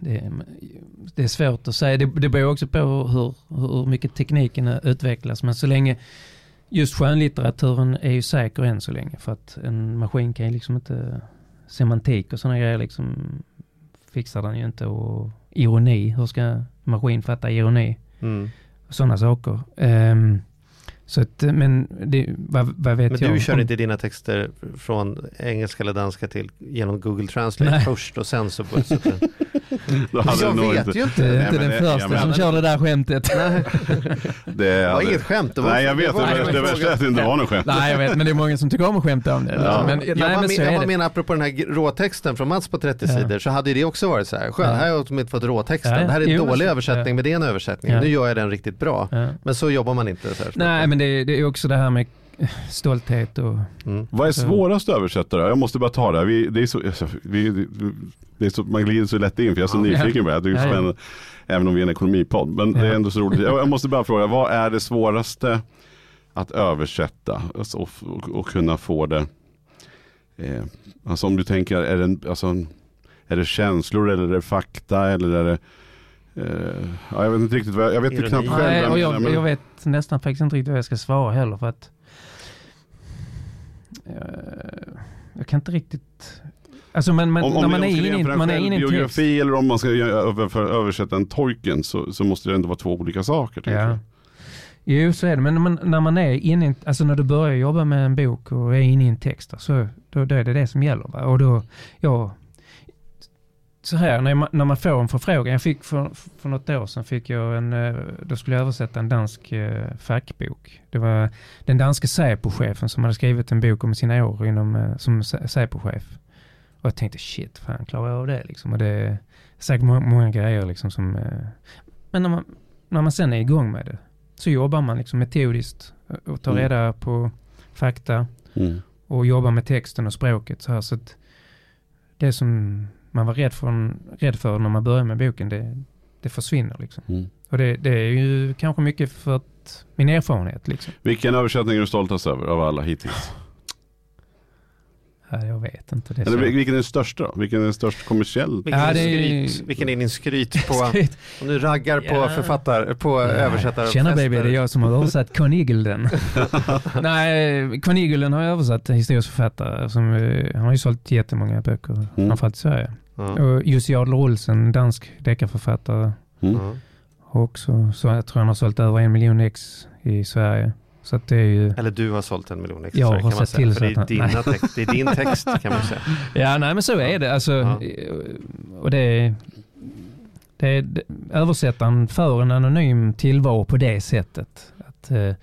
det, är- svårt att säga. Det, det beror också på hur, hur mycket tekniken utvecklas. Men så länge just skönlitteraturen är ju säker än så länge. För att en maskin kan ju liksom inte semantik och sådana grejer liksom fixar den ju inte. Och ironi, hur ska maskin fatta ironi? Mm. Sådana saker. Ehm, så att, men det, vad, vad vet Men jag? du kör om- inte dina texter från engelska eller danska till genom Google Translate Nej. först och sen så... så jag det vet inte- ju inte. Nej, inte men den det- första men- som kör det där skämtet. Det, Det var inget skämt. Det var, Nej jag vet, det, var- värsta- det värsta är att det inte var något skämt. Nej, jag vet, men det är många som tycker om att skämta om det. Ja. Men, jag nej, men så men, jag det. menar apropå den här råtexten från Mats på 30 Ja. sidor så hade ju det också varit så här. Skönt, Ja. här har jag åtminstone fått råtexten. Det här är en Jo, dålig översättning ja. men det är en översättning. Ja. Nu gör jag den riktigt bra. Ja. Men så jobbar man inte. Så här, Nej, men det, det är också det här med stolthet och... Mm. Vad är Så- svårast översättare? Jag måste bara ta det här. Vi, det är så, alltså, vi, det är så, man glider så lätt in för jag är så Ja. nyfiken på det. Det är Ja, ja. spännande. Även om vi är en ekonomipodd. Men det är Ja. ändå så roligt. Jag, jag måste bara fråga, vad är det svåraste att översätta? Alltså, och, och, och kunna få det. Eh, alltså om du tänker, är det, en, alltså, är det känslor eller är det fakta eller är det eh, ja, jag vet inte riktigt vad jag, jag vet inte knappt själv. Nej, och jag, men- jag vet nästan faktiskt inte riktigt vad jag ska svara heller för att... eh, jag kan inte riktigt... Alltså men, men om, när om, man är om vi ska inne i jämföra man är inne i en text. självbiografi eller om man ska översätta en Tolkien så, så måste det ändå vara två olika saker. Ja. jag. Jo, så är det. Men när man, när man är inne i, alltså när du börjar jobba med en bok och är inne i en text, så, då, då är det det som gäller. Va? Och då, ja, så här, när man, när man får en förfrågan. Jag fick för, för något år sedan fick jag en, eh, då skulle jag översätta en dansk eh, fackbok. Det var den danske Säpo-chefen som hade skrivit en bok om sina år inom, eh, som Sä- Säpo-chef. Och jag tänkte shit, fan klarar jag av det liksom? Och det är säkert må- många grejer liksom som... Eh, men när man, när man sen är igång med det så jobbar man liksom metodiskt och tar Mm. reda på fakta Mm. och jobbar med texten och språket så här så att det som man var rädd för, rädd för när man började med boken det, det försvinner liksom. Mm. Och det, det är ju kanske mycket för att min erfarenhet liksom. Vilken översättning är du stoltast över av alla hittills? Ja, jag vet inte. Det är Eller vilken är den största då? Vilken är den största kommersiell? Vilken, Ja, är skryt, vilken är din skryt på, Skryt. om du raggar på Ja. författare, på översättare? Tjena baby, det är jag som har översatt Konigulden. Nej, Konigulden har jag översatt historisk författare. Som, eh, han har ju sålt jättemånga böcker, Mm. framförallt i Sverige. Ja. Och Jussi Adler Olsen, dansk deckarförfattare, Mm. Också, så jag tror han har sålt över en miljon ex i Sverige. Så att det är ju... Eller du har sålt en miljon ex i Jag Sverige, har kan man sett säga. till För så det, är text, det är din text kan man säga. Ja, nej men så är det. Alltså, Ja. Och det är, det är översättaren för en anonym tillvaro på det sättet. Att, eh,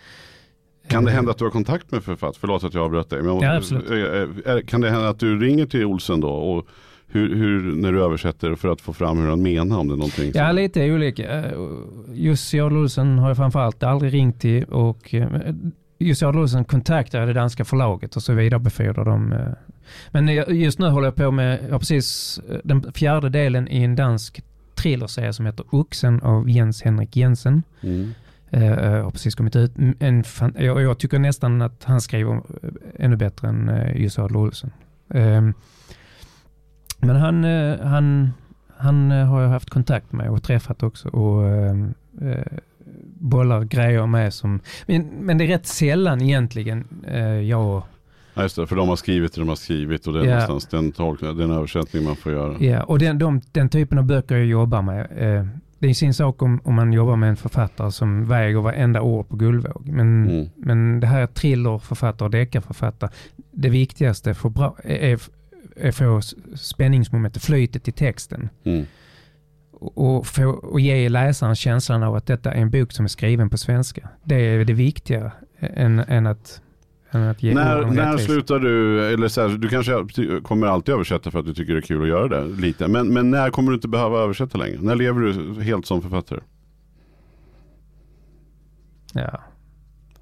Kan det eh, hända att du har kontakt med författaren? Förlåt att jag avbröt dig. Men Ja, absolut. Eh, Kan det hända att du ringer till Olsen då? Och hur, hur, när du översätter för att få fram hur han menar om det är någonting? Ja, lite olika. Eh, Jussi Adler Olsen har jag framförallt aldrig ringt till och eh, Jussi Adler Olsen kontaktade det danska förlaget och så vidarebefordrar de. eh. Men just nu håller jag på med, jag har precis den fjärde delen i en dansk thrillerserie som heter Oxen av Jens Henrik Jensen. Mm. Eh, har precis kommit ut. En fan, jag, jag tycker nästan att han skriver ännu bättre än uh, Jussi Adler Olsen. Ehm, men han, eh, han, han eh, har jag haft kontakt med och träffat också och ehm, eh, bollar grejer med som... Men, men det är rätt sällan egentligen uh, jag... Ja, just det, för de har skrivit det de har skrivit och det är Ja. någonstans den, tolk, den översättning man får göra. Ja, och den, de, den typen av böcker jag jobbar med. Eh, det är sin sak om, om man jobbar med en författare som väger varenda ord på guldvåg. Men Mm. Men det här thrillerförfattare och deckarförfattare, det viktigaste för bra, är, är få s- spänningsmomentet, flytet i texten. Mm. Och, få, och ge läsaren känslan av att detta är en bok som är skriven på svenska. Det är det viktiga än, än, att, än att ge När, när slutar du, eller så här, du kanske kommer alltid översätta för att du tycker det är kul att göra det lite. Men, men när kommer du inte behöva översätta längre? När lever du helt som författare? Ja.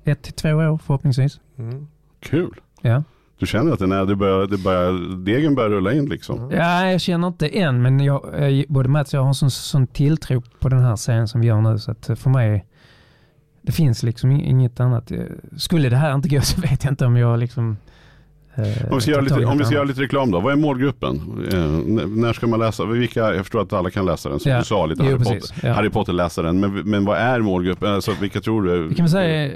Ett till två år förhoppningsvis. Mm. Kul! Ja. Du känner att den är, det börjar, det börjar, degen börjar rulla in liksom? Mm. ja, jag känner inte än, men jag, både Mats och jag har en sån, sån tilltro på den här serien som vi gör nu, så att för mig, det finns liksom inget annat. Eh, skulle det här inte gå så vet jag inte om jag liksom eh, Om vi ska, lite, om vi ska göra lite reklam då, vad är målgruppen? Eh, när ska man läsa? Vilka, jag förstår att alla kan läsa den, som Ja. du sa lite Jo, Harry, precis. Potter, Ja. Harry Potter-läsaren. Men, men vad är målgruppen? Alltså, vilka tror du? Vi kan väl säga eh,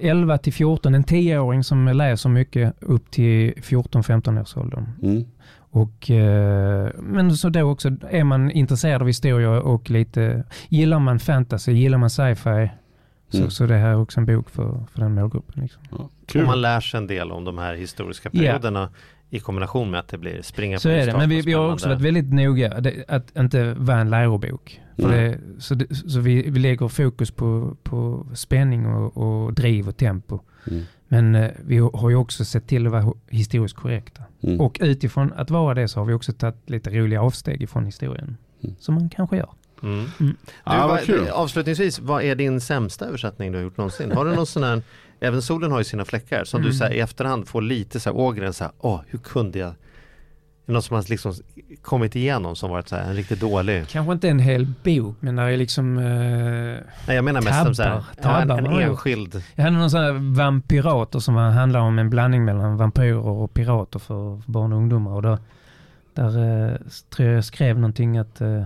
11 till 14, en 10-åring som läser mycket upp till 14-15 års åldern. Mm. Och, eh, men så då också, är man intresserad av historia och lite, gillar man fantasy, gillar man sci-fi, Mm. så det här är också en bok för, för den målgruppen. Liksom. Ja, man lär sig en del om de här historiska perioderna i kombination med att det blir springa Så på är det, men vi, vi har också varit väldigt noga det, att inte vara en lärobok. För Nej. det, så det, så vi, vi lägger fokus på, på spänning och, och driv och tempo. Mm. Men eh, vi har ju också sett till att vara historiskt korrekta. Mm. Och utifrån att vara det så har vi också tagit lite roliga avsteg ifrån historien. Mm. Som man kanske gör. Mm. Mm. Du, Ja, vad vad, kul. avslutningsvis, vad är din sämsta översättning du har gjort någonsin? Har du någon sån här, även solen har ju sina fläckar, som du Mm. så här, i efterhand får lite så här ågren så här, åh hur kunde jag? Något som har liksom kommit igenom som varit så här, en riktigt dålig? Kanske inte en hel bok, men det är liksom... Eh, Nej jag menar mest som så här, Tabbar. en, Tabbar en enskild. jag hade någon sån här vampirater som handlar om en blandning mellan vampyrer och pirater för, för barn och ungdomar. Och då, där eh, tror jag jag skrev någonting att... Eh?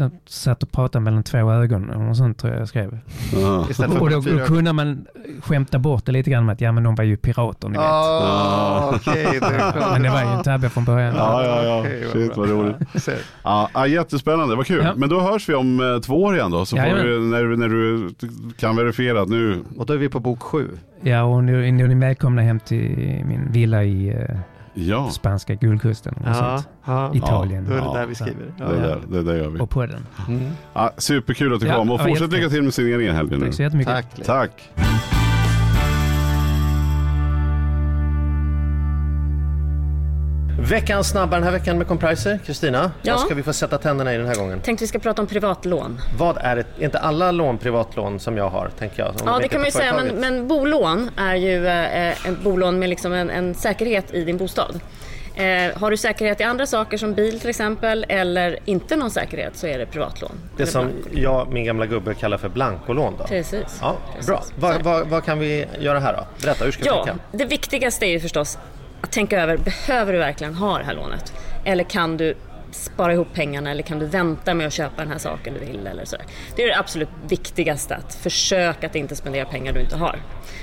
Jag satt och pratade mellan två ögon och något sånt tror jag jag skrev. För Och då, då kunde man skämta bort det lite grann med att ja men de var ju pirater ni vet. Ah, okej, det är klart. Men det var ju en tabbe från början. Ja, ja, ja. Vad Shit vad roligt. Ja, ja, jättespännande, vad kul. Ja. Men då hörs vi om eh, två år igen då, så får vi, när, när du kan verifiera att nu, Och då är vi på bok sju. Ja, och nu, nu är ni välkomna hem till min villa i, eh, Ja, spanska guldkusten och sånt. ja. Italien. Då är det Ja. där vi skriver. Ja, det, ja. där, det där gör vi. Och podden. Ja, superkul att du Ja, kom och ja, fortsätt lycka till med signeringen i helgen nu. Tack så jättemycket. Tack. Tack. Veckans snabba den här veckan med Compriser. Kristina, Ja. vad ska vi få sätta tänderna i den här gången? Tänkte vi ska prata om privatlån. Vad är det? Är inte alla lån privatlån som jag har, tänker jag? Ja, det kan man ju säga, men, men bolån är ju eh, en bolån med liksom en, en säkerhet i din bostad. Eh, har du säkerhet i andra saker som bil till exempel eller inte någon säkerhet så är det privatlån. Det som blanko. jag, min gamla gubbe, kallar för blankolån då? Precis. Ja, Precis. bra. Vad, vad, vad kan vi göra här då? Berätta, hur ska vi Ja, tänka? det viktigaste är ju förstås att tänka över, behöver du verkligen ha det här lånet? Eller kan du spara ihop pengarna eller kan du vänta med att köpa den här saken du vill eller så. Det är det absolut viktigaste, att försöka att inte spendera pengar du inte har.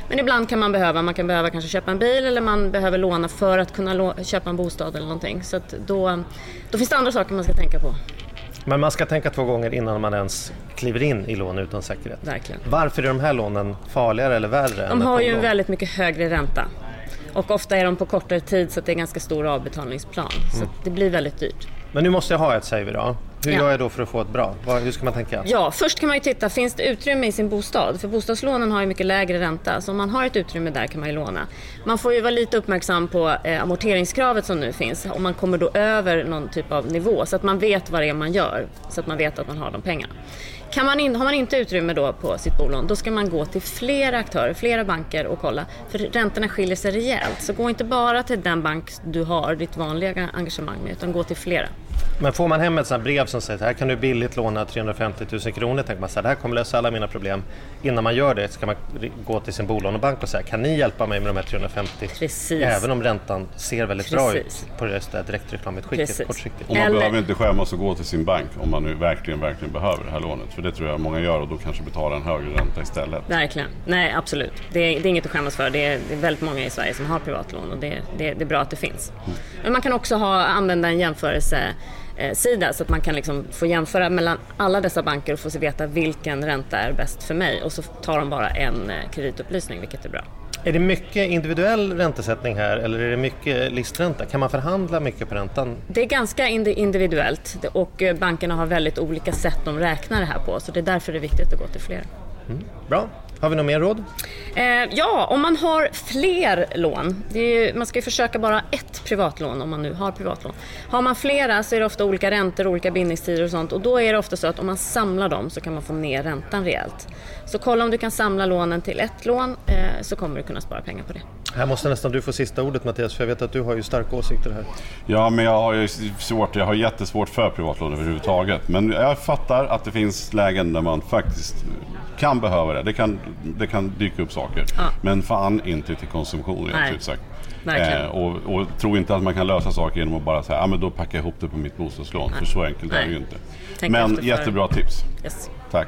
Men ibland kan man behöva, man kan behöva kanske köpa en bil eller man behöver låna för att kunna köpa en bostad eller någonting. Så då, då finns det andra saker man ska tänka på. Men man ska tänka två gånger innan man ens kliver in i lån utan säkerhet. Verkligen. Varför är de här lånen farligare eller värre? De har ju väldigt mycket högre ränta. Och ofta är de på kortare tid så det är ganska stor avbetalningsplan. Så att det blir väldigt dyrt. Men nu måste jag ha ett säger vi då. Hur Ja. gör jag då för att få ett bra? Hur ska man tänka? Ja, först kan man ju titta, finns det utrymme i sin bostad? För bostadslånen har ju mycket lägre ränta, så om man har ett utrymme där kan man ju låna. Man får ju vara lite uppmärksam på eh, amorteringskravet som nu finns, om man kommer då över någon typ av nivå, så att man vet vad det är man gör, så att man vet att man har de pengarna. Kan man in, har man inte utrymme då på sitt bolån, då ska man gå till flera aktörer, flera banker och kolla. För räntorna skiljer sig rejält. Så gå inte bara till den bank du har ditt vanliga engagemang med, utan gå till flera. Men får man hem ett sånt här brev som säger att här kan du billigt låna 350 000 kronor, tänker man så här, det här kommer lösa alla mina problem. Innan man gör det ska man gå till sin bolånebank och säga, kan ni hjälpa mig med de här 350? Precis. Även om räntan ser väldigt bra Precis. ut på det där direktreklamutskicket kortsiktigt. Och man Eller- behöver inte skämmas och gå till sin bank om man nu verkligen, verkligen behöver det här lånet. För det tror jag många gör och då kanske betalar en högre ränta istället. Verkligen. Nej, absolut. Det är, det är inget att skämmas för. Det är, det är väldigt många i Sverige som har privatlån och det, det, det är bra att det finns. Men man kan också ha, använda en jämförelsesida så att man kan liksom få jämföra mellan alla dessa banker och få se veta vilken ränta är bäst för mig och så tar de bara en eh, kreditupplysning, vilket är bra. Är det mycket individuell räntesättning här eller är det mycket listränta? Kan man förhandla mycket på räntan? Det är ganska indi- individuellt och eh, bankerna har väldigt olika sätt de räknar det här på så det är därför det är viktigt att gå till flera. Bra. Har vi något mer råd? Eh, ja, om man har fler lån. Det är ju, man ska ju försöka bara ett privatlån om man nu har privatlån. Har man flera så är det ofta olika räntor, olika bindningstider och sånt och då är det ofta så att om man samlar dem så kan man få ner räntan rejält. Så kolla om du kan samla lånen till ett lån eh, så kommer du kunna spara pengar på det. Här måste nästan du få sista ordet Mattias, för jag vet att du har ju starka åsikter här. Ja, men jag har ju svårt, jag har jättesvårt för privatlån överhuvudtaget. Men jag fattar att det finns lägen där man faktiskt kan behöva det. Det kan, det kan dyka upp saker. Ja. Men fan inte till konsumtion rent Nej, ut sagt. Eh, och, och tro inte att man kan lösa saker genom att bara säga ah, men då packar jag ihop det på mitt bostadslån. För så enkelt är Nej. det ju inte. Tänk men jättebra tips. Yes. Tack.